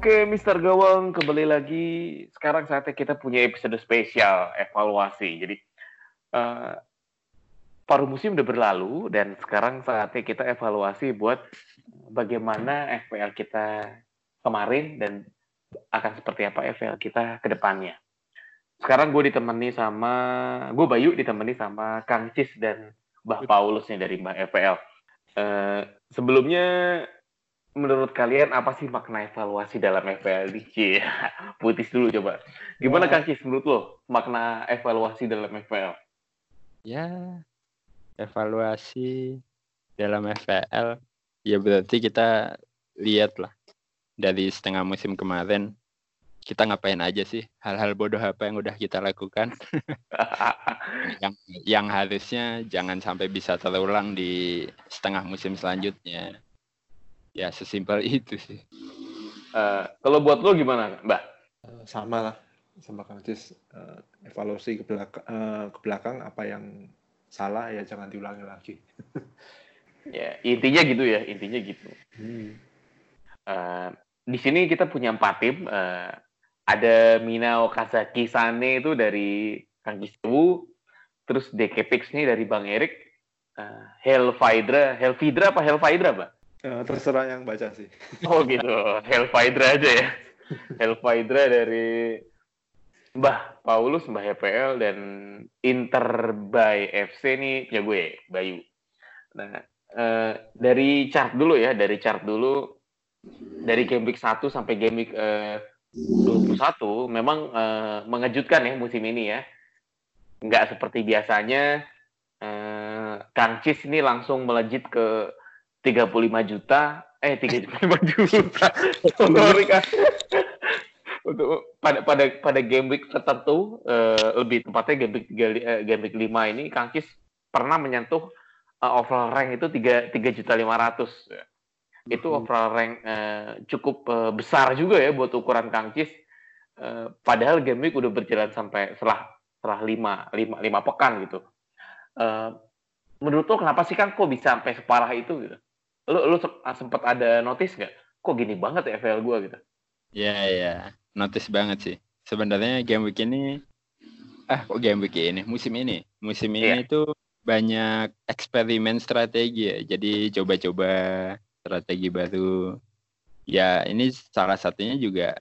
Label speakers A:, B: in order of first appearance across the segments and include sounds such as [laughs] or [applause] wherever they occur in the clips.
A: Oke, Mr. Gawang, kembali lagi. Sekarang saatnya kita punya episode spesial evaluasi. Jadi, uh, paruh musim udah berlalu dan sekarang saatnya kita evaluasi buat bagaimana FPL kita kemarin dan akan seperti apa FPL kita ke depannya. Sekarang gue ditemani sama, gue Bayu ditemani sama Kang Cis dan Mbah Paulus nih dari Mbah FPL. Uh, sebelumnya menurut kalian apa sih makna evaluasi dalam FPL ini? Putis dulu coba. Gimana ya. Kang Cis menurut lo makna evaluasi dalam FPL?
B: Ya, evaluasi dalam FPL ya berarti kita lihat lah dari setengah musim kemarin kita ngapain aja sih hal-hal bodoh apa yang udah kita lakukan [laughs] yang yang harusnya jangan sampai bisa terulang di setengah musim selanjutnya ya sesimpel [laughs] itu sih.
A: Uh, kalau buat lo gimana mbak?
C: Uh, sama lah. Sama kang Cis uh, evaluasi ke belakang uh, ke belakang apa yang salah ya jangan diulangi lagi. [laughs]
A: Ya intinya gitu ya intinya gitu. Hmm. uh, di sini kita punya empat tim. Uh, ada Mina Okazaki Sane itu dari Kang Kisewu terus Dekepix nih dari Bang Erik. Uh, Helvidra Helvidra apa Helvidra Pak
C: Uh, terserah yang baca sih. [laughs]
A: Oh gitu, Hellfidra aja ya. Hellfidra dari Mbah Paulus, Mbah HPL, dan Inter by FC nih ya gue, Bayu. Nah, uh, dari chart dulu ya, dari chart dulu, dari game week 1 sampai game week uh, 21, memang uh, mengejutkan ya musim ini ya. Nggak seperti biasanya, uh, Kang Cis ini langsung melejit ke 35 juta eh 35 juta. Sorry kan untuk pada pada pada game week tertentu uh, lebih tepatnya game week 3, uh, game week 5 ini Kang Kis pernah menyentuh uh, overall rank itu 3 3 juta 500 itu hmm. overall rank uh, cukup uh, besar juga ya buat ukuran Kang Cis uh, padahal game week udah berjalan sampai setelah setelah 5 5 5 pekan gitu. Uh, menurut lo kenapa sih kan kok bisa sampai separah itu gitu lu lu ah, sempat ada notice nggak kok gini banget ya FL gue gitu
B: Iya, iya. Notice banget sih. Sebenarnya game week ini ah kok game week ini, musim ini. Musim ini itu iya. banyak eksperimen strategi ya. Jadi coba-coba strategi baru. Ya, ini salah satunya juga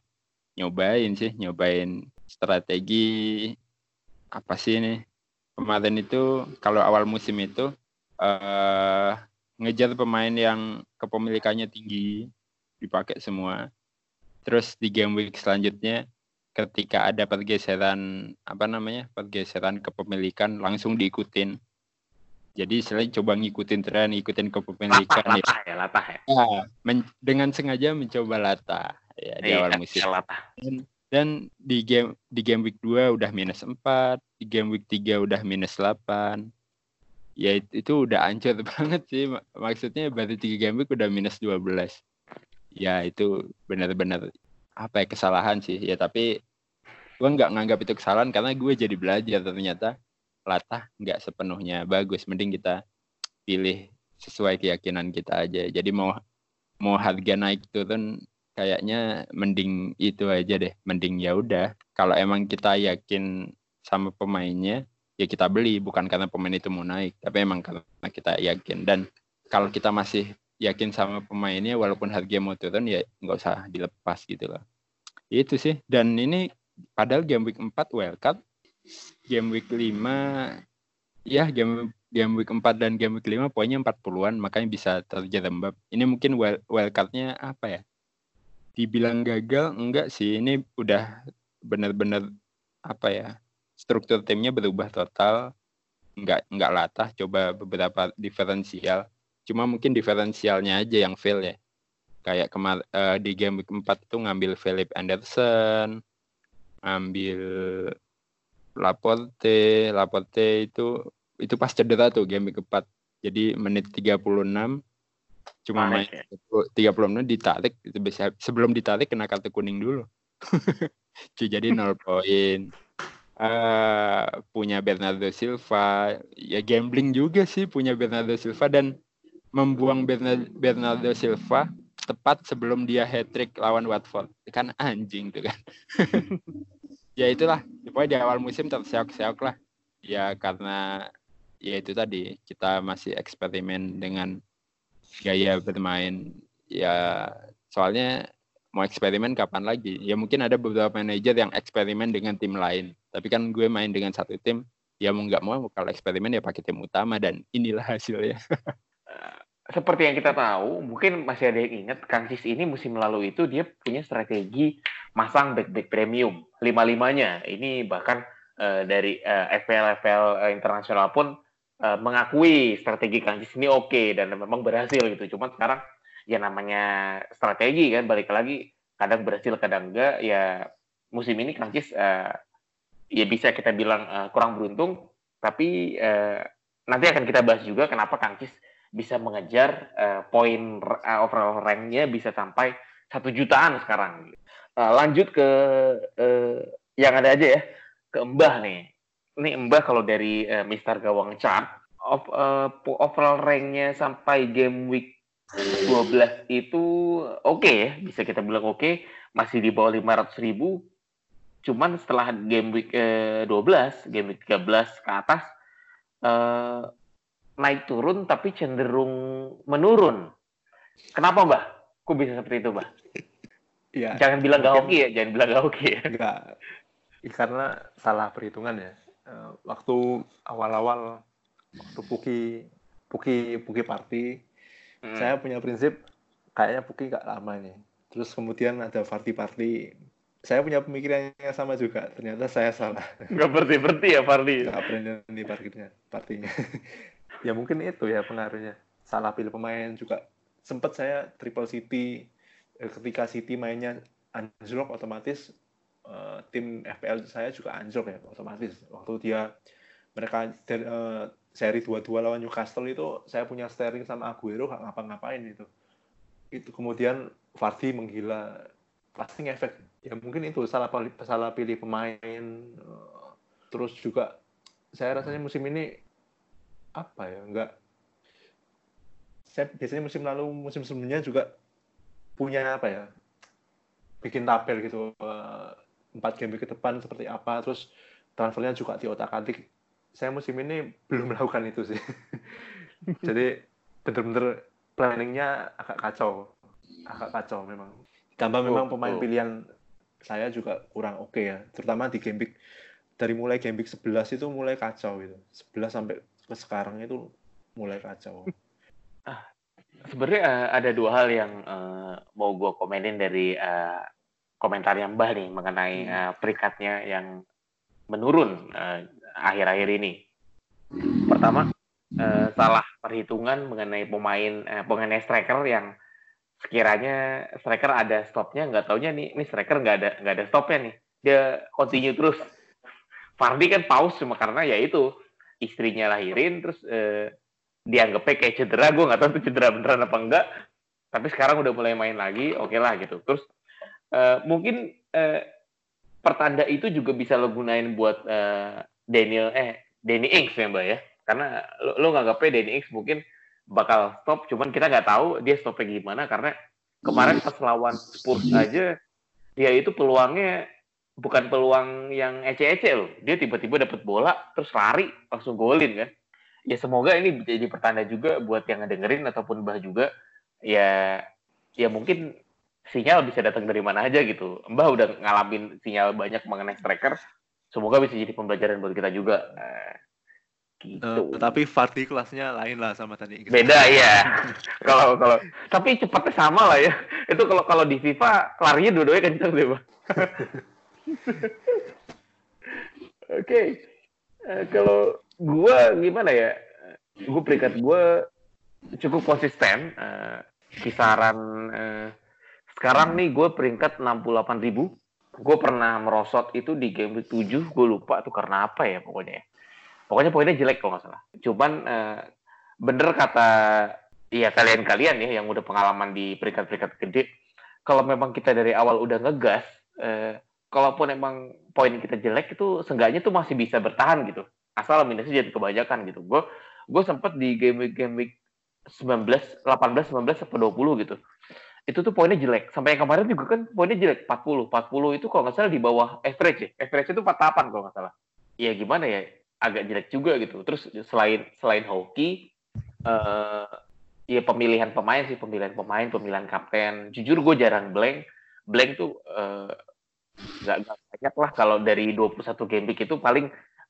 B: nyobain sih, nyobain strategi apa sih ini? Kemarin itu kalau awal musim itu eh uh, ngejar pemain yang kepemilikannya tinggi dipakai semua. Terus di game week selanjutnya ketika ada pergeseran apa namanya pergeseran kepemilikan langsung diikutin. Jadi selain coba ngikutin tren, ngikutin kepemilikan
A: latah, ya. Latah ya, latah ya. ya
B: men dengan sengaja mencoba latah ya di iya, awal musim. Latah. Dan, dan di game di game week 2 udah minus 4, di game week 3 udah minus 8 ya itu, udah ancur [laughs] banget sih. Maksudnya baru tiga game week udah minus 12 ya itu benar-benar apa ya kesalahan sih. Ya tapi gue nggak nganggap itu kesalahan karena gue jadi belajar ternyata latah nggak sepenuhnya. Bagus mending kita pilih sesuai keyakinan kita aja. Jadi mau mau harga naik turun kayaknya mending itu aja deh. Mending ya udah. Kalau emang kita yakin sama pemainnya ya kita beli bukan karena pemain itu mau naik tapi emang karena kita yakin. Dan kalau kita masih yakin sama pemainnya walaupun harga mau turun ya nggak usah dilepas gitu loh. Itu sih. Dan ini padahal game week 4 wildcard game week 5 ya game game week 4 dan game week 5 poinnya 40-an makanya bisa terjerembab. Ini mungkin wildcardnya apa ya? Dibilang gagal enggak sih. Ini udah benar-benar apa ya struktur timnya berubah total nggak nggak latah coba beberapa diferensial. Cuma mungkin diferensialnya aja yang fail ya. Kayak kemar uh, di game week 4 itu ngambil Philip Anderson ambil Laporte Laporte itu itu pas cedera tuh game week 4 jadi menit 36 cuma main ya? 30 menit ditarik. Sebelum ditarik kena kartu kuning dulu. [laughs] Jadi nol poin uh, punya Bernardo Silva. Ya gambling juga sih punya Bernardo Silva dan membuang Bernardo Silva tepat sebelum dia hat trick lawan Watford. Kan anjing tuh kan. [laughs] Ya itulah. Pokoknya di awal musim terseok-seok lah. Ya karena ya itu tadi kita masih eksperimen dengan gaya bermain. Ya soalnya mau eksperimen kapan lagi ya mungkin ada beberapa manajer yang eksperimen dengan tim lain tapi kan gue main dengan satu tim, ya mau nggak mau kalau eksperimen ya pakai tim utama dan inilah hasilnya. [laughs]
A: Seperti yang kita tahu, mungkin masih ada yang ingat, Kang Cis ini musim lalu itu dia punya strategi masang back-back premium, lima-limanya. Ini bahkan uh, dari eh, FPL-FPL uh, eh, internasional pun uh, mengakui strategi Kang Cis ini oke okay, dan memang berhasil gitu. Cuma sekarang ya namanya strategi kan, balik lagi kadang berhasil kadang enggak, ya musim ini Kang Cis uh, ya bisa kita bilang uh, kurang beruntung, tapi uh, nanti akan kita bahas juga kenapa Kang Cis bisa mengejar uh, poin uh, overall ranknya bisa sampai satu jutaan sekarang. Uh, lanjut ke uh, yang ada aja ya, ke Mbah nih. Ini Mbah kalau dari uh, Mister Gawang Chart, of, uh, overall ranknya sampai game week 12 itu oke okay ya, bisa kita bilang oke, okay. masih di bawah 500 ribu, Cuman setelah game week eh, 12, game week 13 ke atas eh, naik turun tapi cenderung menurun. Kenapa, Mbak? Kok bisa seperti itu, Mbak? Ya, jangan bilang gak oke ya, jangan bilang gak oke ya.
C: Enggak. Karena salah perhitungan ya. Eh, waktu awal-awal waktu Puki Puki Puki Party, hmm. saya punya prinsip kayaknya Puki gak lama nih. Terus kemudian ada Party Party saya punya pemikiran yang sama juga. Ternyata saya salah. [laughs]
A: Nggak berhenti-berhenti ya Fardi?
C: Nggak berhenti parkirnya, partinya. [laughs] ya mungkin itu ya pengaruhnya. Salah pilih pemain juga. Sempat saya triple city, eh, ketika City mainnya anjlok otomatis uh, tim FPL saya juga anjlok ya otomatis. Waktu dia mereka uh, seri 2-2 lawan Newcastle itu saya punya Sterling sama Aguero nggak ngapa-ngapain itu. Itu kemudian Vardy menggila pasti ngefek ya mungkin itu salah salah pilih pemain eh, terus juga saya rasanya musim ini apa ya enggak saya biasanya musim lalu musim sebelumnya juga punya apa ya bikin tabel gitu eh, empat game ke depan seperti apa terus transfernya juga di otak atik saya musim ini belum [laughs] melakukan itu sih. [laughs] Jadi bener-bener planningnya agak kacau. Agak kacau memang. Tambah memang oh, pemain oh. pilihan saya juga kurang oke okay ya. Terutama di game week. Dari mulai game week 11 itu mulai kacau gitu. 11 sampai ke sekarang itu mulai kacau. [laughs]
A: Ah sebenarnya uh, ada dua hal yang uh, mau gue komenin dari uh, komentar yang Mbah nih mengenai hmm. uh, peringkatnya yang menurun akhir-akhir ini? Pertama uh, salah perhitungan mengenai pemain uh, pemain striker yang sekiranya striker ada stopnya nggak taunya nih ini striker nggak ada nggak ada stopnya nih. Dia continue terus. Fardi kan pause cuma karena ya itu istrinya lahirin terus eh, dianggapnya kayak cedera. Gue nggak tahu itu cedera beneran apa enggak tapi sekarang udah mulai main lagi oke okay lah gitu. Terus eh, mungkin eh, pertanda itu juga bisa lo gunain buat eh, Daniel eh Danny Ings ya mbak ya. Karena lo, lo nganggapnya Danny Ings mungkin bakal stop cuman kita nggak tahu dia stopnya gimana karena kemarin pas lawan Spurs aja dia itu peluangnya bukan peluang yang ece-ece loh. Dia tiba-tiba dapat bola terus lari langsung golin kan. Ya semoga ini jadi pertanda juga buat yang ngedengerin ataupun bah juga ya ya mungkin sinyal bisa datang dari mana aja gitu. Mbah udah ngalamin sinyal banyak mengenai striker semoga bisa jadi pembelajaran buat kita juga nah,
C: Gitu. Uh, tapi Fardi kelasnya lain lah sama tadi.
A: Beda ya. [laughs] kalau kalau tapi cepatnya sama lah ya. Itu kalau kalau di FIFA larinya dua-duanya kencang deh, Bang. [laughs] okay. uh, kalau gue gimana ya? Gue peringkat gue cukup konsisten. Uh, kisaran uh, sekarang nih gue peringkat 68 ribu. Gue pernah merosot itu di game 7, gue lupa tuh karena apa ya pokoknya. Pokoknya poinnya jelek kalau nggak salah. Cuman uh, bener kata ya kalian-kalian ya yang udah pengalaman di peringkat-peringkat gede, kalau memang kita dari awal udah ngegas, uh, kalaupun emang poin kita jelek itu seenggaknya tuh masih bisa bertahan gitu. Asal minusnya jadi kebanyakan gitu. Gue gue sempet di game week game week 19, 18, 19 atau 20 gitu. Itu tuh poinnya jelek. Sampai yang kemarin juga kan poinnya jelek 40. 40 itu kalau nggak salah di bawah average ya. Average itu 48 kalau nggak salah. Ya gimana ya? Agak jelek juga gitu. Terus selain selain hoki uh, ya pemilihan pemain sih, pemilihan pemain, pemilihan kapten. Jujur gue jarang blank. Blank tuh uh, nggak banyak lah kalau dari 21 game week itu paling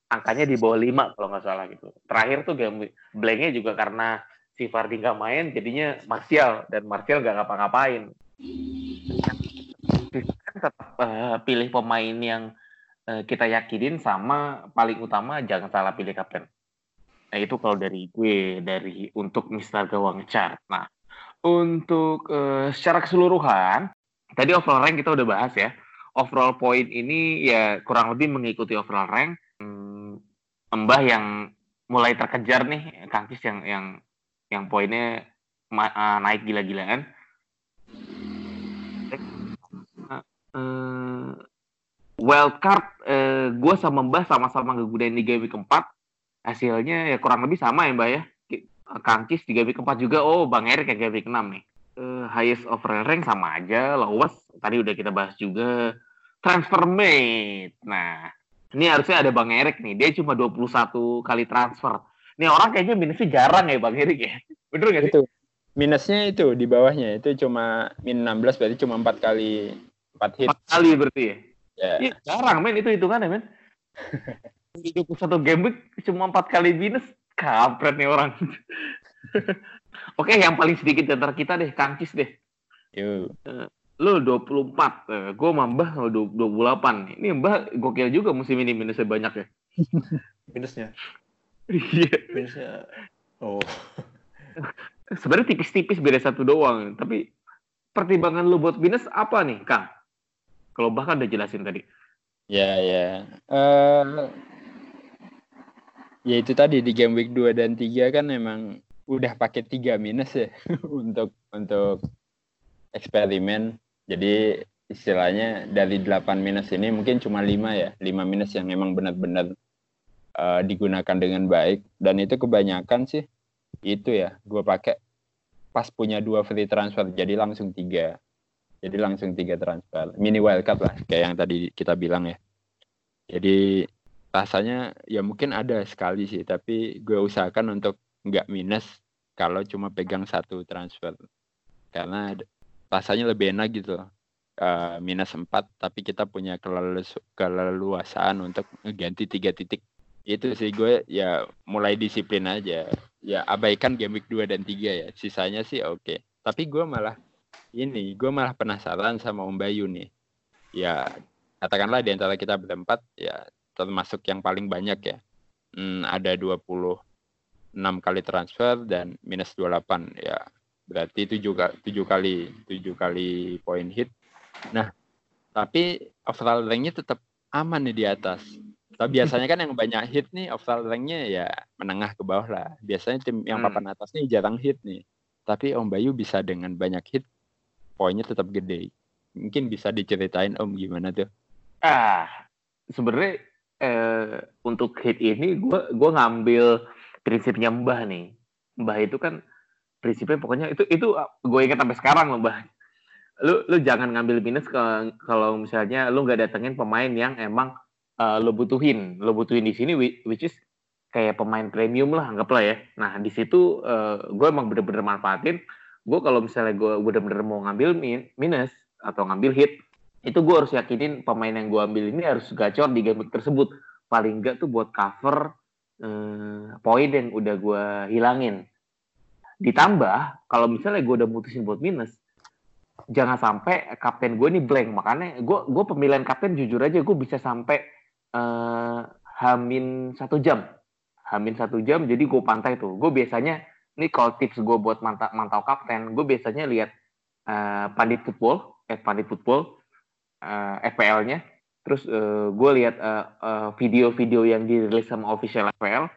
A: angkanya di bawah 5 kalau nggak salah gitu. Terakhir tuh game blanknya juga karena si Fardi nggak main jadinya Martial dan Martial nggak ngapa-ngapain. tetap uh, pilih pemain yang uh, kita yakinin sama paling utama jangan salah pilih kapten. Nah itu kalau dari gue dari untuk Mister Gawang Chart. Nah untuk uh, secara keseluruhan tadi overall rank kita udah bahas ya overall point ini ya kurang lebih mengikuti overall rank. Hmm, Mbah yang mulai terkejar nih, Kangkis yang yang yang poinnya uh, naik gila-gilaan. Uh, wildcard, uh, gue sama Mbah sama-sama ngegudain di game keempat. Hasilnya ya kurang lebih sama ya Mbah ya. Kangkis di game keempat juga, oh Bang Erik ya game 6 nih. Uh, highest overall rank sama aja, lowest tadi udah kita bahas juga transfer mate. Nah, ini harusnya ada Bang Erik nih. Dia cuma 21 kali transfer. Ini orang kayaknya minusnya jarang ya Bang Erik ya. Bener gak sih?
B: Itu. Minusnya itu di bawahnya itu cuma min 16 berarti cuma 4 kali 4 hit.
A: 4 kali berarti ya? Ya. Yeah. jarang men itu hitungannya men. [laughs] 21 game week cuma 4 kali minus. Kampret nih orang. [laughs] Oke, yang paling sedikit di antara kita deh, Kangkis deh. Yuk. Eh, lu 24, eh, gue mbah 28. Ini mbah gokil juga musim ini minusnya banyak ya. [laughs]
C: minusnya?
A: Iya.
C: minusnya, oh.
A: Sebenarnya tipis-tipis beda satu doang. Tapi pertimbangan lu buat minus apa nih, Kang? Kalau bahkan udah jelasin tadi.
B: Ya, ya. Uh, ya itu tadi di game week 2 dan 3 kan emang udah pakai tiga minus ya [laughs] untuk untuk eksperimen jadi istilahnya dari 8 minus ini mungkin cuma 5 ya, 5 minus yang memang benar-benar uh, digunakan dengan baik. Dan itu kebanyakan sih itu ya gue pakai pas punya dua free transfer jadi langsung tiga. Jadi langsung tiga transfer. Mini wildcard lah kayak yang tadi kita bilang ya. Jadi rasanya ya mungkin ada sekali sih tapi gue usahakan untuk nggak minus kalau cuma pegang satu transfer. Karena rasanya lebih enak gitu. Uh, minus 4 tapi kita punya kelelus keleluasaan untuk ganti tiga titik itu sih gue ya mulai disiplin aja. Ya abaikan game week 2 dan 3 ya. Sisanya sih oke. Okay. tapi gue malah ini gue malah penasaran sama Om Bayu nih. Ya katakanlah di antara kita berempat ya termasuk yang paling banyak ya. Hmm, ada 26 kali transfer dan minus 28 ya berarti tujuh tujuh kali tujuh kali poin hit. Nah tapi overall ranknya tetap aman nih di atas tapi biasanya kan yang banyak hit nih overall ranknya ya menengah ke bawah lah. Biasanya tim yang hmm. papan atas nih jarang hit nih. Tapi Om Bayu bisa dengan banyak hit poinnya tetap gede. Mungkin bisa diceritain Om gimana tuh?
A: Ah sebenarnya eh, untuk hit ini gue gue ngambil prinsipnya Mbah nih. Mbah itu kan prinsipnya pokoknya itu itu gue ingat sampai sekarang loh mbak lu lu jangan ngambil minus kalau misalnya lu nggak datengin pemain yang emang uh, lu butuhin lu butuhin di sini which is kayak pemain premium lah anggaplah ya. Nah di situ uh, gue emang bener-bener manfaatin. Gue kalau misalnya gue bener-bener mau ngambil min minus atau ngambil hit itu gue harus yakinin pemain yang gue ambil ini harus gacor di game tersebut. Paling enggak tuh buat cover uh, poin yang udah gue hilangin. Ditambah kalau misalnya gue udah mutusin buat minus, jangan sampai kapten gue ini blank. Makanya gue gue pemilihan kapten jujur aja gue bisa sampai uh, hamin satu jam. Hamin satu jam jadi gue pantai tuh. Gue biasanya ini kalau tips gue buat mantau, mantau kapten gue biasanya lihat uh, pandit football eh pandit football uh, FPL-nya terus uh, gue lihat uh, uh, video-video yang dirilis sama official FPL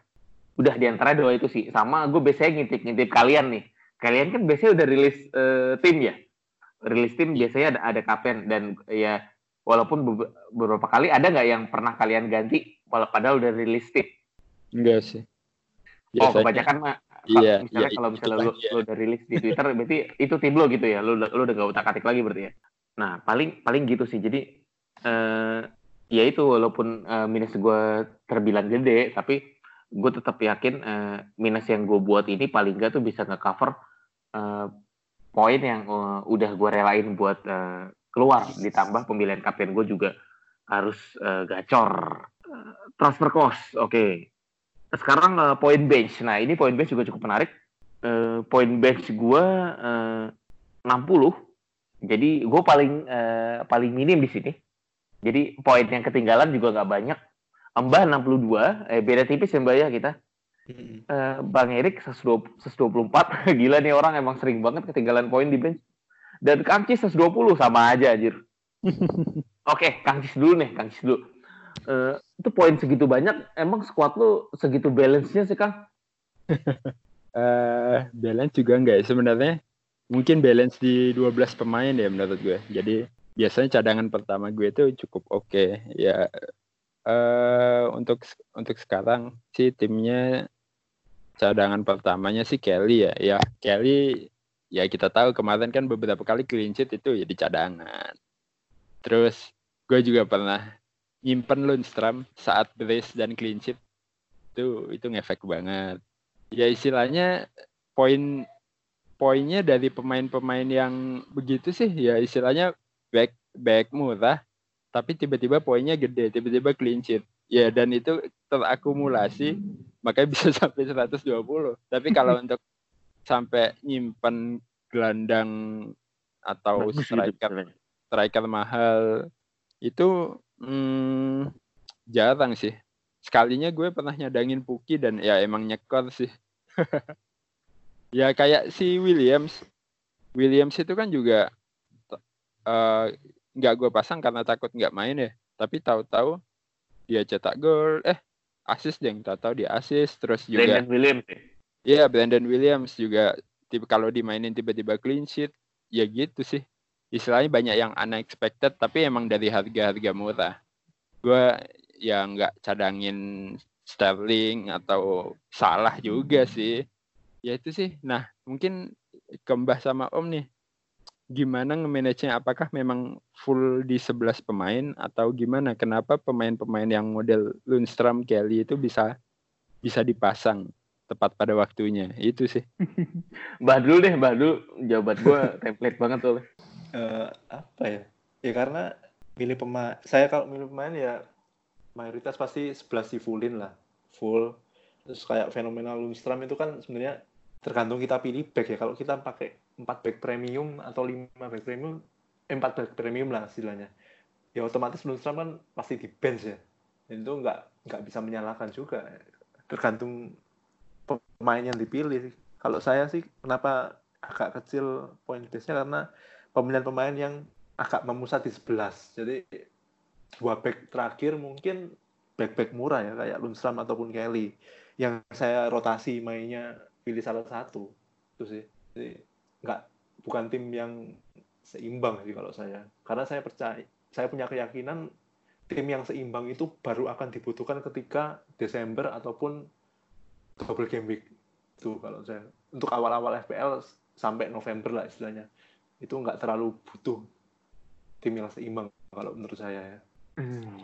A: udah di antara dua itu sih. Sama gue biasanya ngintip-ngintip kalian nih. Kalian kan biasanya udah rilis uh, tim ya? Rilis tim biasanya ada ada kapten dan ya walaupun beberapa kali ada nggak yang pernah kalian ganti padahal udah rilis tim
B: enggak sih.
A: Oh kebanyakan mah iya, misalnya iya, kalau misalnya lu, lu udah rilis di Twitter berarti itu tim lo gitu ya? Lu lu udah gak utak atik lagi berarti ya? Nah paling paling gitu sih. Jadi eh, ya itu walaupun uh, minus gue terbilang gede tapi gue tetap yakin uh, minus yang gue buat ini paling gak tuh bisa nge-cover uh, poin yang uh, udah gue relain buat uh, keluar ditambah pemilihan kapten gue juga harus uh, gacor uh, transfer cost oke okay. sekarang uh, poin bench nah ini poin bench juga cukup menarik uh, poin bench gue uh, 60 jadi gue paling uh, paling minim di sini jadi poin yang ketinggalan juga nggak banyak. Mbah 62, eh beda tipis ya Mbak ya kita. Uh, Bang Erik 124, [laughs] gila nih orang emang sering banget ketinggalan poin di bench. Dan Kang Cis 120 sama aja anjir. [laughs] Oke, okay, Kang Cis dulu nih, Kang Cis dulu. Uh, itu poin segitu banyak, emang squad lu segitu balance-nya sih Kang?
B: uh, [laughs] balance juga enggak ya sebenarnya. Mungkin balance di 12 pemain ya menurut gue. Jadi biasanya cadangan pertama gue itu cukup oke okay. ya uh, untuk untuk sekarang sih timnya cadangan pertamanya sih Kelly ya ya Kelly ya kita tahu kemarin kan beberapa kali clean sheet itu jadi cadangan. Terus gue juga pernah nyimpen Lundstrom saat brace dan clean sheet. Itu itu ngefek banget. Ya istilahnya poin poinnya dari pemain-pemain yang begitu sih. Ya istilahnya back back murah tapi tiba-tiba poinnya gede tiba-tiba clean sheet. Ya dan itu terakumulasi makanya bisa [laughs] sampai 120 tapi kalau [laughs] untuk sampai nyimpan gelandang atau striker striker mahal. Itu hmm, jarang sih. Sekalinya gue pernah nyadangin Puki dan ya emang nyekor sih. [laughs] Ya kayak si Williams. Williams itu kan juga uh, nggak gue pasang karena takut nggak main ya. Tapi tahu-tahu dia cetak gol eh asis deh tahu-tahu dia asis terus juga
A: Brandon Williams ya
B: yeah, Brandon Williams juga tipe kalau dimainin tiba-tiba clean sheet ya gitu sih. Istilahnya banyak yang unexpected tapi emang dari harga-harga murah. Gue ya nggak cadangin Sterling atau salah juga sih. Ya itu sih. Nah mungkin kembah sama Om nih. Gimana nge-manage-nya? Apakah memang full di 11 pemain atau gimana? Kenapa pemain-pemain yang model Lundstrom, Kelly itu bisa bisa dipasang tepat pada waktunya? Itu sih. [laughs]
A: Mbah dulu deh, Mbah dulu. Jawaban gue [laughs] template banget tuh.
C: Uh, apa ya? Ya karena milih pemain, saya kalau milih pemain ya mayoritas pasti 11 di fullin lah. Full. Terus kayak fenomenal Lundstrom itu kan sebenarnya tergantung kita pilih back ya. Kalau kita pakai empat back premium atau lima back premium, eh, empat back premium lah istilahnya. Ya otomatis Lundstrom kan pasti di bench ya. Dan itu nggak nggak bisa menyalahkan juga. Tergantung pemain yang dipilih. Kalau saya sih kenapa agak kecil poin karena pemilihan pemain yang agak memusat di sebelas. Jadi dua back terakhir mungkin back-back murah ya kayak Lundstrom ataupun Kelly. Yang saya rotasi mainnya pilih salah satu. Itu sih. Jadi nggak bukan tim yang seimbang sih kalau saya. Karena saya percaya saya punya keyakinan tim yang seimbang itu baru akan dibutuhkan ketika Desember ataupun double game week itu kalau saya untuk awal-awal FPL sampai November lah istilahnya itu nggak terlalu butuh tim yang seimbang kalau menurut saya ya. Hmm.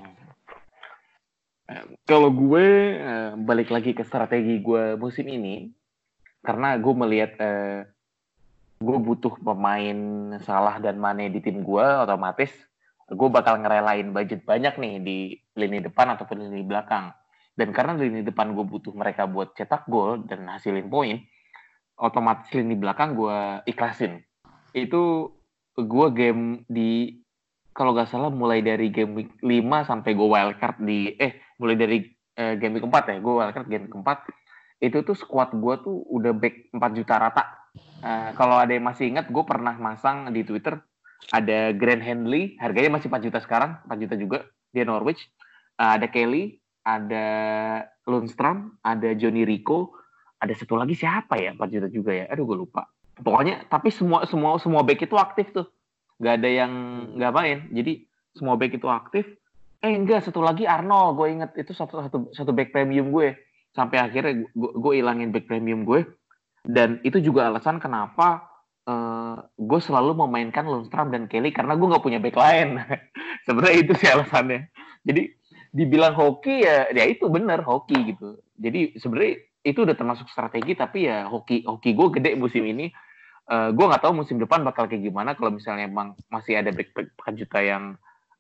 A: Kalau gue eh, balik lagi ke strategi gue musim ini, karena gue melihat eh, gue butuh pemain salah dan Mane di tim gue otomatis gue bakal ngerelain budget banyak nih di lini depan ataupun lini belakang dan karena lini depan gue butuh mereka buat cetak gol dan hasilin poin otomatis lini belakang gue ikhlasin itu gue game di kalau gak salah mulai dari game week 5 sampai gue wildcard di eh mulai dari uh, game week keempat ya, gue wildcard game week keempat itu tuh squad gue tuh udah back 4 juta rata. Uh, kalau ada yang masih ingat, gue pernah masang di Twitter ada Grand Henley, harganya masih 4 juta sekarang, 4 juta juga dia Norwich. Uh, ada Kelly, ada Lundstrom, ada Johnny Rico, ada satu lagi siapa ya? 4 juta juga ya, aduh gue lupa. Pokoknya tapi semua semua semua back itu aktif tuh, nggak ada yang nggak main. Jadi semua back itu aktif. Eh enggak, satu lagi Arnold, gue inget itu satu satu satu back premium gue. Sampai akhirnya gue ilangin back premium gue. Dan itu juga alasan kenapa uh, gue selalu memainkan Lundstrom dan Kelly karena gue nggak punya back lain. [laughs] Sebenarnya itu sih alasannya. Jadi dibilang hoki ya ya itu bener hoki gitu jadi sebenarnya itu udah termasuk strategi tapi ya hoki hoki gue gede musim ini uh, gue nggak tahu musim depan bakal kayak gimana kalau misalnya emang masih ada back back juta yang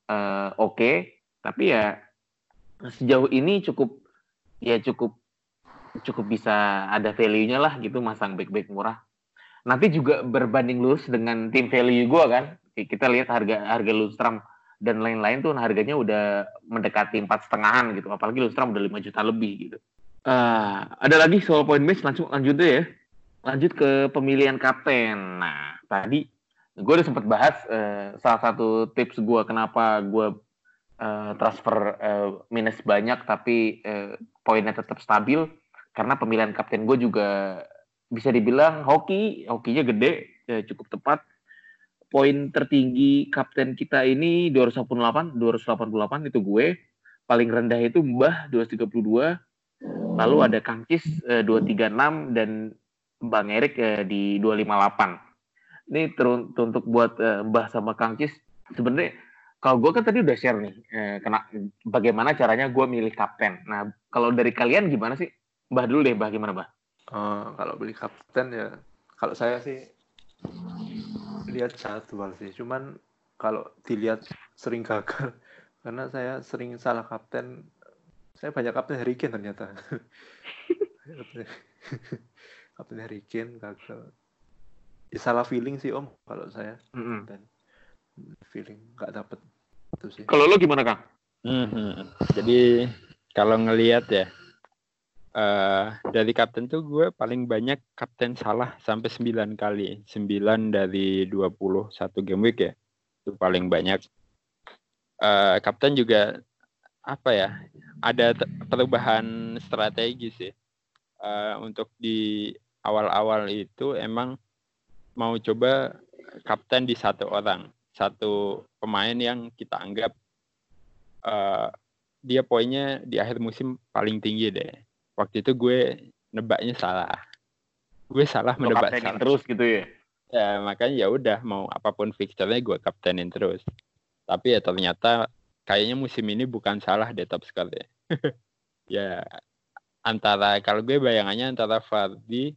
A: uh, oke okay. tapi ya sejauh ini cukup ya cukup cukup bisa ada value-nya lah gitu masang back-back murah. Nanti juga berbanding lurus dengan tim value gue kan. Kita lihat harga harga Lundstrom dan lain-lain tuh harganya udah mendekati empat setengahan gitu. Apalagi Lundstrom udah 5 juta lebih gitu. Uh, ada lagi soal point base langsung lanjut deh ya. Lanjut ke pemilihan kapten. Nah tadi gue udah sempat bahas uh, salah satu tips gue kenapa gue uh, transfer uh, minus banyak tapi uh, poinnya tetap stabil karena pemilihan kapten gue juga bisa dibilang hoki, hokinya gede, ya cukup tepat. Poin tertinggi kapten kita ini 288, 288 itu gue. Paling rendah itu Mbah 232. Lalu ada Kang Cis eh, 236 dan Bang Erik eh, di 258. Ini untuk buat eh, Mbah sama Kang Cis sebenarnya kalau gue kan tadi udah share nih eh, kena bagaimana caranya gue milih kapten. Nah, kalau dari kalian gimana sih? Mbah dulu deh, Mbah gimana, Mbah?
C: Uh, kalau beli kapten ya, kalau saya sih lihat jadwal sih. Cuman kalau dilihat sering gagal, [laughs] karena saya sering salah kapten. Saya banyak kapten Harry Kane ternyata. [laughs] kapten Harry Kane gagal. Ya, salah feeling sih Om kalau saya. Mm -hmm. Dan feeling nggak dapet itu sih.
A: Kalau lo gimana Kang?
B: Mm -hmm. Jadi kalau ngelihat ya uh, dari kapten tuh gue paling banyak kapten salah sampai 9 kali. 9 dari 21 game week ya. Itu paling banyak. Uh, kapten juga apa ya? Ada perubahan strategi sih. Uh, untuk di awal-awal itu emang mau coba kapten di satu orang, satu pemain yang kita anggap uh, dia poinnya di akhir musim paling tinggi deh waktu itu gue nebaknya salah. Gue salah Lo menebak salah.
A: terus gitu ya?
B: Ya makanya ya udah mau apa pun fixturenya gue kaptenin terus. Tapi ya ternyata kayaknya musim ini bukan salah deh top score ya [laughs] ya antara kalau gue bayangannya antara Fardi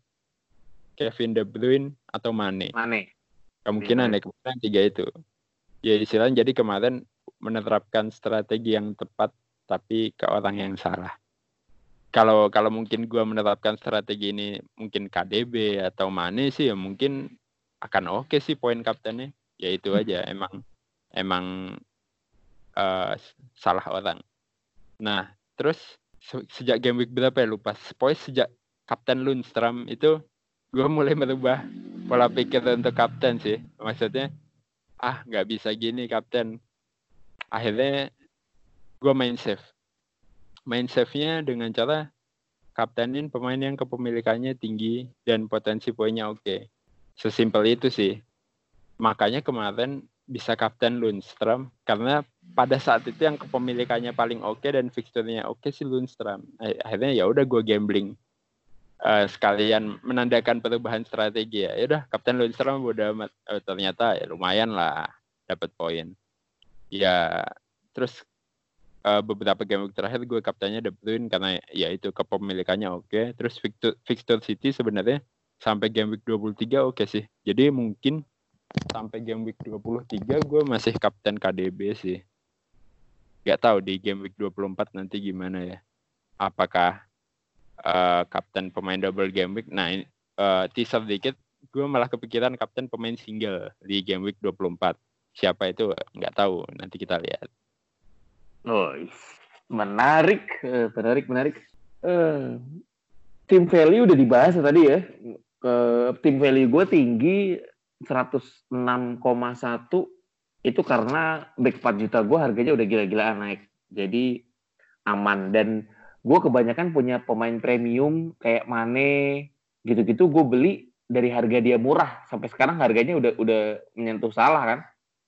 B: Kevin De Bruyne atau Mane.
A: Mane.
B: Kemungkinan ya kemungkinan tiga itu. Ya istilahnya jadi kemarin menerapkan strategi yang tepat tapi ke orang yang salah kalau kalau mungkin gue menerapkan strategi ini mungkin KDB atau Mane sih ya mungkin akan oke okay sih poin kaptennya. Ya itu hmm. aja emang emang uh, salah orang. Nah terus se sejak game week berapa ya lupa. Poin sejak kapten Lundstrom itu gue mulai merubah pola pikir untuk kapten sih. Maksudnya ah nggak bisa gini kapten. Akhirnya gue main safe main save-nya dengan cara kaptenin pemain yang kepemilikannya tinggi dan potensi poinnya oke. Sesimpel itu sih. Makanya kemarin bisa kapten Lundstrom karena pada saat itu yang kepemilikannya paling oke dan fixturnya oke sih Lundstrom. Akhirnya ya udah gue gambling uh, sekalian menandakan perubahan strategi ya. Ya udah kapten Lundstrom udah uh, ternyata ya lumayan lah dapat poin. Ya terus uh, beberapa game terakhir gue kaptennya De Bruyne karena ya itu kepemilikannya oke. Okay. Terus fixture, fixture City sebenarnya sampai game week 23 oke okay sih. Jadi mungkin sampai game week 23 gue masih kapten KDB sih. Gak tahu di game week 24 nanti gimana ya. Apakah uh, kapten pemain double game week. Nah, uh, teaser dikit gue malah kepikiran kapten pemain single di game week 24. Siapa itu nggak tahu, nanti kita lihat.
A: Oh, Menarik, menarik, menarik. Uh, tim value udah dibahas ya tadi ya. Uh, tim value gue tinggi 106,1 itu karena back 4 juta gue harganya udah gila-gilaan naik. Jadi aman dan gue kebanyakan punya pemain premium kayak Mane gitu-gitu gue beli dari harga dia murah sampai sekarang harganya udah udah menyentuh salah kan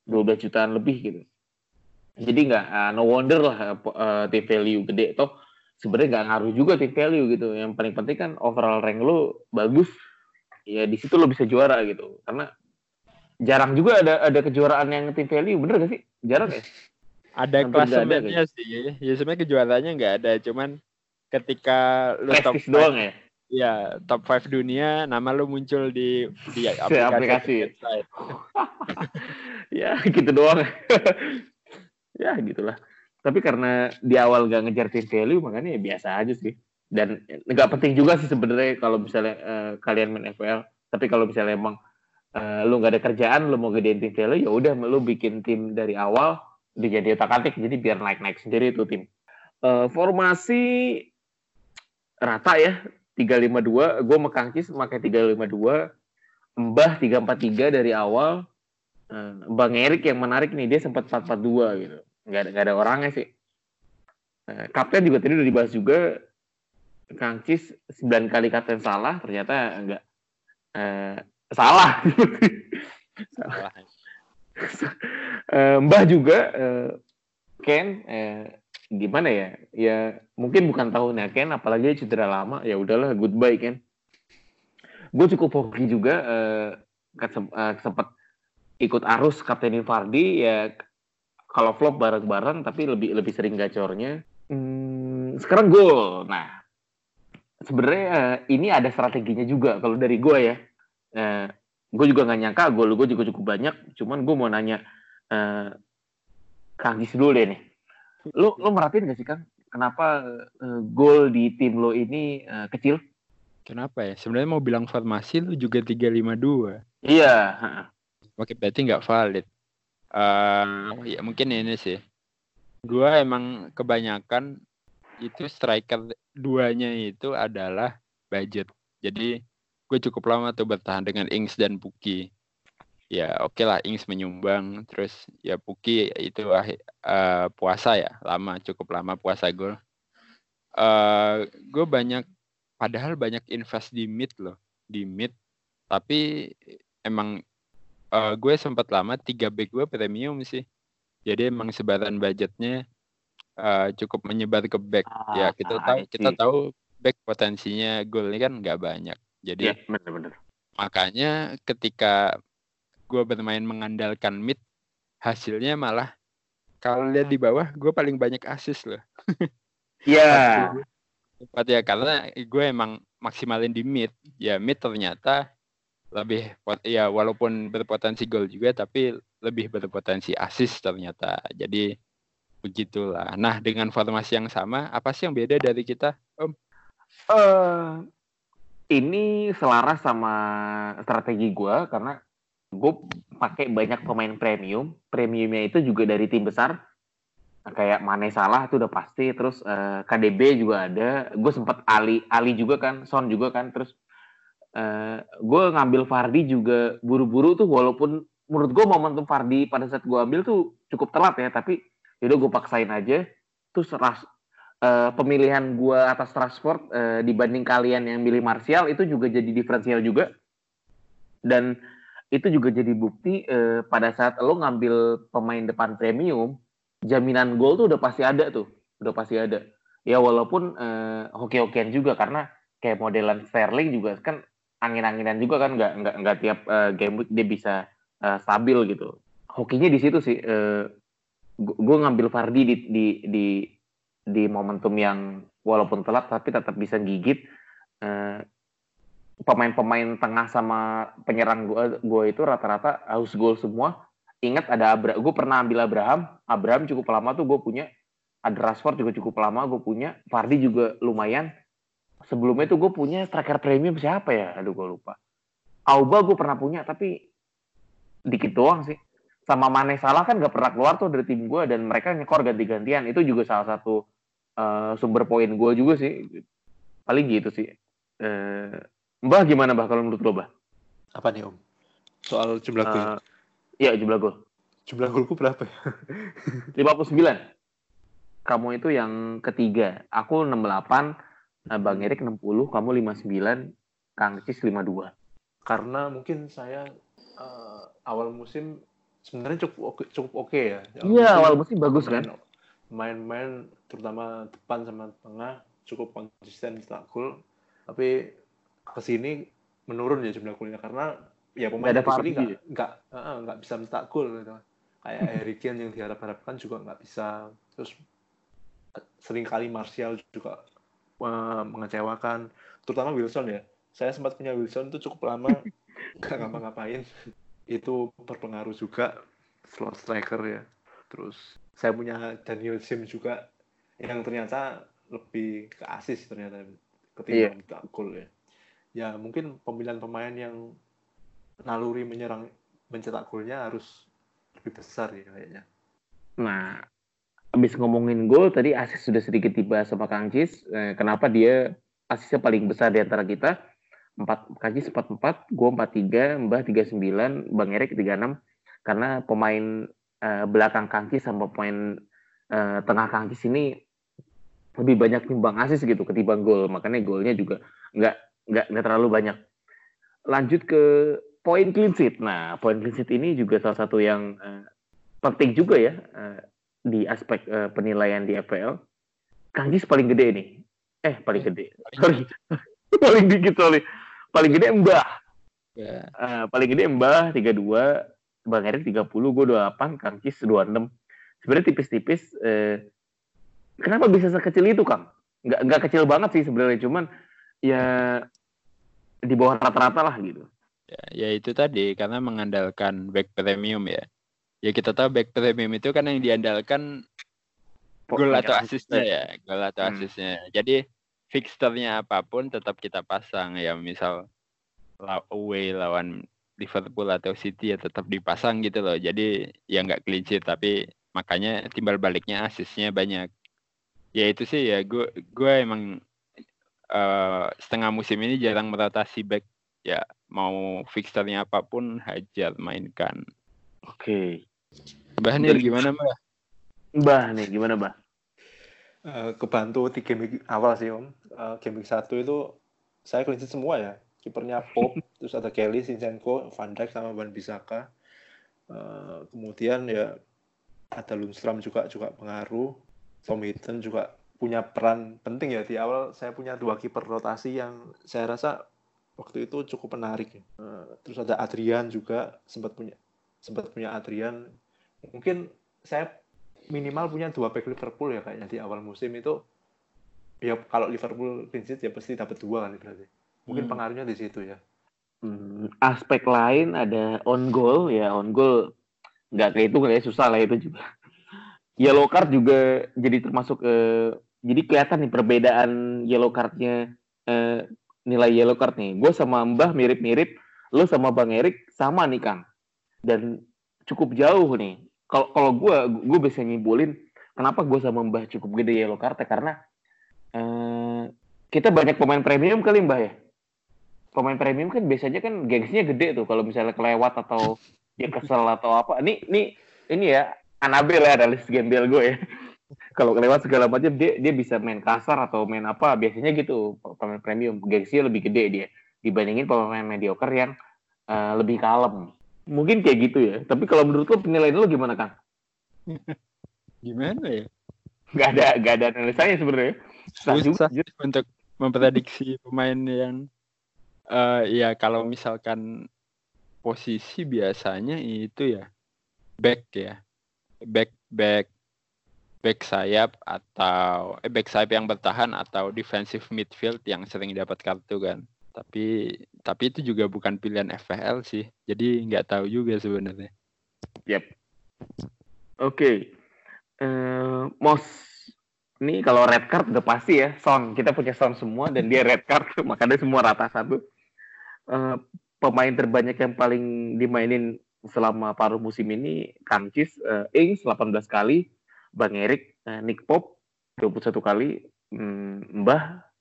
A: 12 jutaan lebih gitu jadi nggak uh, no wonder lah uh, T value gede toh. Sebenarnya nggak ngaruh juga T value gitu. Yang paling penting kan overall rank lo bagus ya di situ lo bisa juara gitu. Karena jarang juga ada ada kejuaraan yang T value bener gak sih? Jarang ya? [laughs]
B: Ada klasemennya sih. Ya, ya sebenarnya kejuaraannya nggak ada. Cuman ketika
A: lo top doang ya?
B: Ya, top 5 dunia, nama lu muncul di di [laughs] aplikasi. aplikasi. [laughs]
A: ya, gitu doang. Ya, gitulah. Tapi karena di awal gak ngejar team value, makanya ya biasa aja sih. Dan nggak penting juga sih sebenarnya kalau misalnya uh, kalian main FPL. Tapi kalau misalnya emang uh, lu nggak ada kerjaan, lu mau gedein tim value, ya udah lu bikin tim dari awal, dijadi otak atik, jadi biar naik-naik sendiri tuh tim. Uh, formasi rata ya tiga lima dua gue sama Kangcis pakai tiga lima dua Mbah tiga empat tiga dari awal Bang Erik yang menarik nih dia sempat empat empat dua gitu. Nggak ada nggak ada orangnya sih. Eh, kapten juga tadi udah dibahas juga Kangcis sembilan kali kapten salah ternyata enggak eh, salah. [laughs] Salah. [laughs] Eh, Mbah juga eh, Ken eh, gimana ya? Ya mungkin bukan tahunnya Ken apalagi cedera lama. Ya udahlah goodbye Ken. Gue cukup hoki juga uh, sempat ikut arus kapten Fardi ya kalau flop bareng-bareng tapi lebih lebih sering gacornya hmm, sekarang gol nah sebenarnya uh, ini ada strateginya juga kalau dari gue ya uh, gue juga nggak nyangka gol gue juga cukup banyak cuman gue mau nanya uh, Kang dulu deh nih Lu lu merhatiin gak sih Kang? Kenapa uh, gol di tim lo ini uh, kecil?
B: Kenapa ya? Sebenarnya mau bilang formasi lu juga 352.
A: Iya.
B: Oke, berarti nggak valid. Uh, ya mungkin ini sih. Gua emang kebanyakan itu striker duanya itu adalah budget. Jadi gue cukup lama tuh bertahan dengan Ings dan Puki ya oke okay lah Ings menyumbang terus ya Puki itu uh, puasa ya lama cukup lama puasa gol uh, gue banyak padahal banyak invest di mid loh di mid tapi emang uh, gue sempat lama tiga back gue premium sih jadi emang sebaran budgetnya uh, cukup menyebar ke back ah, ya kita tahu kita tahu back potensinya gol ini kan nggak banyak jadi ya, bener -bener. makanya ketika gue bermain mengandalkan mid hasilnya malah kalau lihat di bawah gue paling banyak asis loh [laughs]
A: Iya.
B: Yeah. ya karena gue emang maksimalin di mid ya mid ternyata lebih ya walaupun berpotensi gol juga tapi lebih berpotensi asis ternyata. Jadi begitulah. Nah dengan formasi yang sama apa sih yang beda dari kita om?
A: Uh, ini selaras sama strategi gue karena gue pakai banyak pemain premium. Premiumnya itu juga dari tim besar. Kayak Mane Salah itu udah pasti terus uh, eh, KDB juga ada. Gue sempat Ali Ali juga kan Son juga kan terus uh, eh, gue ngambil Fardi juga buru-buru tuh walaupun menurut gue momentum Fardi pada saat gue ambil tuh cukup telat ya tapi yaudah gue paksain aja terus ras, uh, pemilihan gue atas transport uh, dibanding kalian yang milih Martial itu juga jadi diferensial juga dan itu juga jadi bukti eh, pada saat lo ngambil pemain depan premium, jaminan gol tuh udah pasti ada tuh, udah pasti ada. Ya walaupun eh, hoki-hokian juga karena kayak modelan Sterling juga kan angin-anginan juga kan nggak nggak nggak tiap eh, game week dia bisa eh, stabil gitu. Hokinya di situ sih. Eh, gue ngambil Fardi di, di di di momentum yang walaupun telat tapi tetap bisa gigit. Eh, pemain-pemain tengah sama penyerang gue gue itu rata-rata harus gol semua. Ingat ada Abra, gue pernah ambil Abraham. Abraham cukup lama tuh gue punya. Ada Rashford juga cukup lama gue punya. Fardi juga lumayan. Sebelumnya tuh gue punya striker premium siapa ya? Aduh gue lupa. Auba gue pernah punya tapi dikit doang sih. Sama Mane Salah kan gak pernah keluar tuh dari tim gue dan mereka nyekor ganti-gantian. Itu juga salah satu uh, sumber poin gue juga sih. Paling gitu sih. Uh, Mbah gimana Mbah kalau menurut lo Mbah?
C: Apa nih Om? Soal jumlah gol? Uh,
A: iya jumlah gol.
C: Jumlah golku berapa ya? [laughs]
A: 59. Kamu itu yang ketiga. Aku 68, Bang Erik 60, kamu 59, Kang Cis 52.
C: Karena mungkin saya uh, awal musim sebenarnya cukup oke, cukup oke okay ya.
A: Iya, awal musim bagus kan.
C: Main-main terutama depan sama tengah cukup konsisten cetak gol. Tapi ke sini menurun ya jumlah golnya karena ya pemain di sini nggak nggak nggak bisa mencetak gol gitu. Kayak Harry Kane yang diharap-harapkan juga nggak bisa. Terus sering kali Martial juga uh, mengecewakan, terutama Wilson ya. Saya sempat punya Wilson itu cukup lama [laughs] nggak ngapa-ngapain itu berpengaruh juga slot striker ya terus saya punya Daniel Sim juga yang ternyata lebih ke asis ternyata ketimbang yeah. gol ya ya mungkin pemilihan pemain yang naluri menyerang mencetak golnya harus lebih besar ya kayaknya
A: nah habis ngomongin gol tadi asis sudah sedikit tiba sama Kang Cis eh, kenapa dia asisnya paling besar di antara kita? Empat kaki empat empat gue empat tiga mbah tiga sembilan bang Erik tiga enam. Karena pemain uh, belakang kaki sama pemain uh, tengah kaki sini lebih banyak timbang asis gitu ketimbang gol. Makanya golnya juga nggak nggak nggak terlalu banyak. Lanjut ke poin clean sheet. Nah poin clean sheet ini juga salah satu yang uh, penting juga ya. Uh, di aspek uh, penilaian di FPL Kangjis paling gede nih eh paling gede sorry [laughs] paling dikit sorry paling gede Mbah. Yeah. Ya. Uh, paling gede Mbah 32, Bang Erik 30, gue 28, Kang Cis 26. Sebenarnya tipis-tipis. Eh, kenapa bisa sekecil itu, Kang? Nggak, nggak kecil banget sih sebenarnya, cuman ya di bawah rata-rata lah gitu.
B: Ya, ya itu tadi karena mengandalkan back premium ya. Ya kita tahu back premium itu kan yang diandalkan gol atau asisnya ya, gol atau hmm. asisnya. Jadi fixturnya apa pun tetap kita pasang ya misal away lawan Liverpool atau City ya tetap dipasang gitu loh jadi ya nggak sheet tapi makanya timbal baliknya asisnya banyak ya itu sih ya gue gue emang uh, setengah musim ini jarang merotasi back ya mau fixturnya apa pun hajar mainkan
A: oke okay.
B: Mbah nih gimana Mbah
A: Mbah nih gimana Mbah
C: Uh, kebantu di game awal sih om. Uh, game satu itu saya clean semua ya. Kipernya Pop, [laughs] terus ada Kelly, Sinchenko, Van Dijk sama Van Bissaka. Uh, kemudian ya ada Lundstrom juga juga pengaruh. Tom Hinton juga punya peran penting ya di awal. Saya punya dua kiper rotasi yang saya rasa waktu itu cukup menarik. Uh, terus ada Adrian juga sempat punya sempat punya Adrian. Mungkin saya minimal punya dua back Liverpool ya kayaknya di awal musim itu. Ya kalau Liverpool clean ya pasti dapat dua kan berarti. Mungkin hmm. pengaruhnya di situ ya.
A: Hmm, aspek lain ada on goal ya on goal nggak kayak itu kayak susah lah itu juga. Yellow card juga jadi termasuk eh, jadi kelihatan nih perbedaan yellow cardnya eh, nilai yellow card nih. Gue sama Mbah mirip-mirip lo sama Bang Erik sama nih Kang. Dan cukup jauh nih kalau kalau gue gue bisa nyimpulin kenapa gue sama Mbah cukup gede yellow card karena uh, kita banyak pemain premium kali Mbah ya. Pemain premium kan biasanya kan gengsinya gede tuh. Kalau misalnya kelewat atau dia kesel atau apa. Ini ini ini ya Anabel ya analis gembel gue ya. [laughs] Kalau kelewat segala macam dia dia bisa main kasar atau main apa. Biasanya gitu pemain premium. Gengsinya lebih gede dia dibandingin pemain mediocre yang uh, lebih kalem Mungkin kayak gitu ya. Tapi kalau menurut lo penilaian lo gimana Kang? [laughs]
B: gimana ya?
A: Gak ada gak ada analisanya sebenarnya.
B: Susah untuk memprediksi pemain yang uh, ya kalau misalkan posisi biasanya itu ya back ya back back back sayap atau eh, back sayap yang bertahan atau defensive midfield yang sering dapat kartu kan tapi tapi itu juga bukan pilihan FPL sih. Jadi nggak tahu juga sebenarnya.
A: Yep. Oke. Okay. uh, eh, Mos ini kalau red card udah pasti ya Son. Kita punya Son semua dan dia red card. [laughs] Makanya semua rata satu. Uh, pemain terbanyak yang paling dimainin selama paruh musim ini Kang Cis uh, Ings 18 kali. Bang Erik uh, Nick Pop 21 kali, hmm, Mbah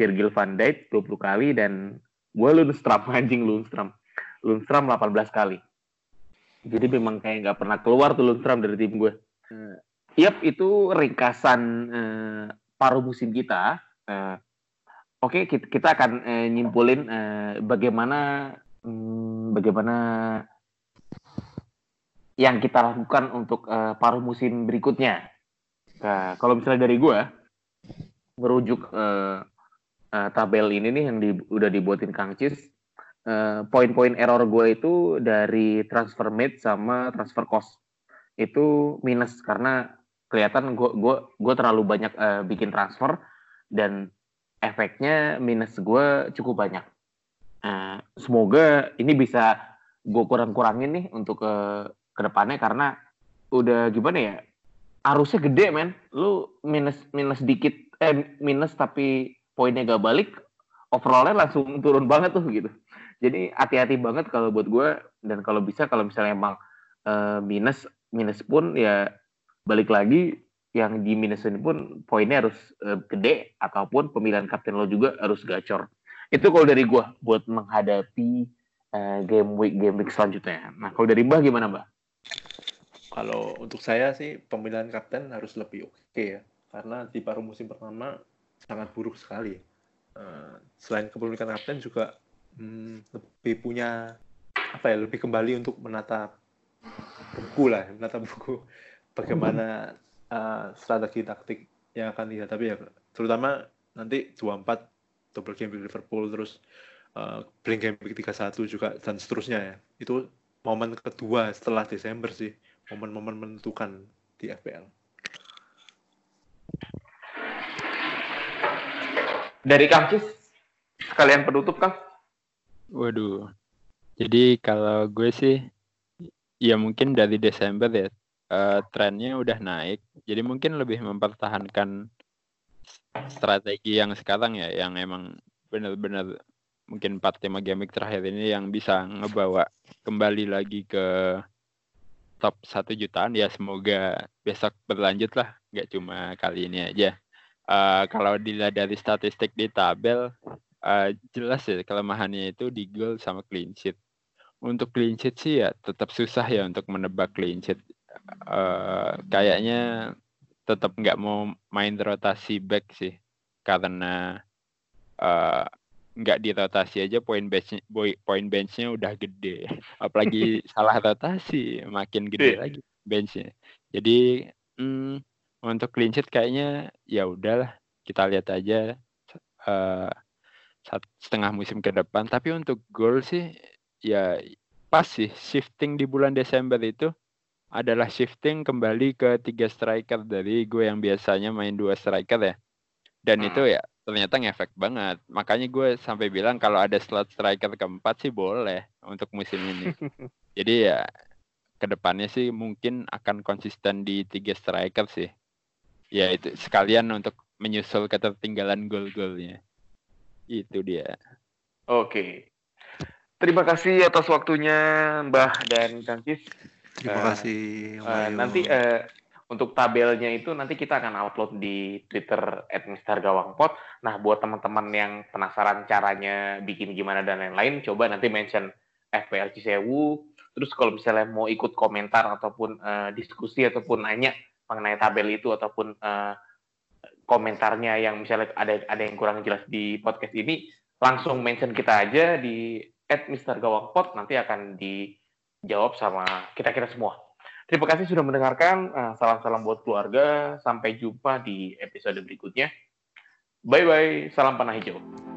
A: Virgil van Dijk 20 kali dan gue Lundstram [laughs] anjing Lundstram. Lundstram 18 kali. Jadi memang kayak nggak pernah keluar tuh Lundstram dari tim gue. Uh, yap, itu ringkasan uh, paruh musim kita. Uh, Oke, okay, kita, kita akan uh, nyimpulin uh, bagaimana um, bagaimana yang kita lakukan untuk uh, paruh musim berikutnya. Nah, kalau misalnya dari gue, merujuk uh, uh, tabel ini nih yang di, udah dibuatin Kang Cis, uh, poin-poin error gue itu dari transfer made sama transfer cost. Itu minus karena kelihatan gue gue gue terlalu banyak uh, bikin transfer dan efeknya minus gue cukup banyak. Uh, semoga ini bisa gue kurang-kurangin nih untuk ke ke depannya karena udah gimana ya arusnya gede men. Lu minus minus dikit eh minus tapi poinnya gak balik overallnya langsung turun banget tuh gitu. Jadi hati-hati banget kalau buat gue dan kalau bisa kalau misalnya emang uh, minus minus pun ya balik lagi yang di minus ini pun poinnya harus uh, gede ataupun pemilihan kapten lo juga harus gacor. Itu kalau dari gue buat menghadapi uh, game week game week selanjutnya. Nah kalau dari mbak gimana mbak
C: kalau untuk saya sih pemilihan kapten harus lebih oke okay ya, karena di paruh musim pertama sangat buruk sekali. Uh, selain kepemilikan kapten juga hmm, lebih punya apa ya, lebih kembali untuk menata buku lah, menata buku bagaimana uh, strategi taktik yang akan dihadapi ya, terutama nanti 24 double game week Liverpool terus uh, blank game week 31 juga dan seterusnya ya. Itu momen kedua setelah Desember sih momen-momen menentukan di FPL.
A: Dari Kang Cis, sekalian penutup Kang.
B: Waduh. Jadi kalau gue sih, ya mungkin dari Desember ya, uh, trennya udah naik. Jadi mungkin lebih mempertahankan strategi yang sekarang ya, yang emang benar-benar mungkin 4-5 game terakhir ini yang bisa ngebawa kembali lagi ke top satu jutaan ya semoga besok berlanjut lah nggak cuma kali ini aja uh, kalau dilihat dari statistik di tabel uh, jelas ya kelemahannya itu di goal sama clean sheet. Untuk clean sheet sih ya tetap susah ya untuk menebak clean sheet. Uh, kayaknya tetap nggak mau main rotasi back sih karena uh, nggak dirotasi aja poin benchnya poin benchnya udah gede. [laughs] Apalagi [laughs] salah rotasi makin gede yeah. lagi benchnya. Jadi hmm, untuk clean sheet kayaknya ya udahlah kita lihat aja uh, setengah musim ke depan tapi untuk goal sih ya pas sih shifting di bulan Desember itu adalah shifting kembali ke tiga striker dari gue yang biasanya main dua striker ya dan hmm. itu ya ternyata ngefek banget. Makanya gue sampai bilang kalau ada slot striker keempat sih boleh untuk musim ini. [laughs] Jadi ya ke depannya sih mungkin akan konsisten di tiga striker sih. Ya itu sekalian untuk menyusul ketertinggalan gol-golnya. Itu dia.
A: Oke. Terima kasih atas waktunya Mbah dan Kang Kis.
C: Terima uh, kasih. Uh,
A: nanti uh, untuk tabelnya itu nanti kita akan upload di Twitter @mistergawangpot. Nah, buat teman-teman yang penasaran caranya bikin gimana dan lain-lain, coba nanti mention FPL Cisewu. Terus kalau misalnya mau ikut komentar ataupun uh, diskusi ataupun nanya mengenai tabel itu ataupun uh, komentarnya yang misalnya ada ada yang kurang jelas di podcast ini, langsung mention kita aja di @mistergawangpot nanti akan dijawab sama kita-kita semua. Terima kasih sudah mendengarkan. Eh, salam-salam buat keluarga. Sampai jumpa di episode berikutnya. Bye-bye. Salam panah hijau.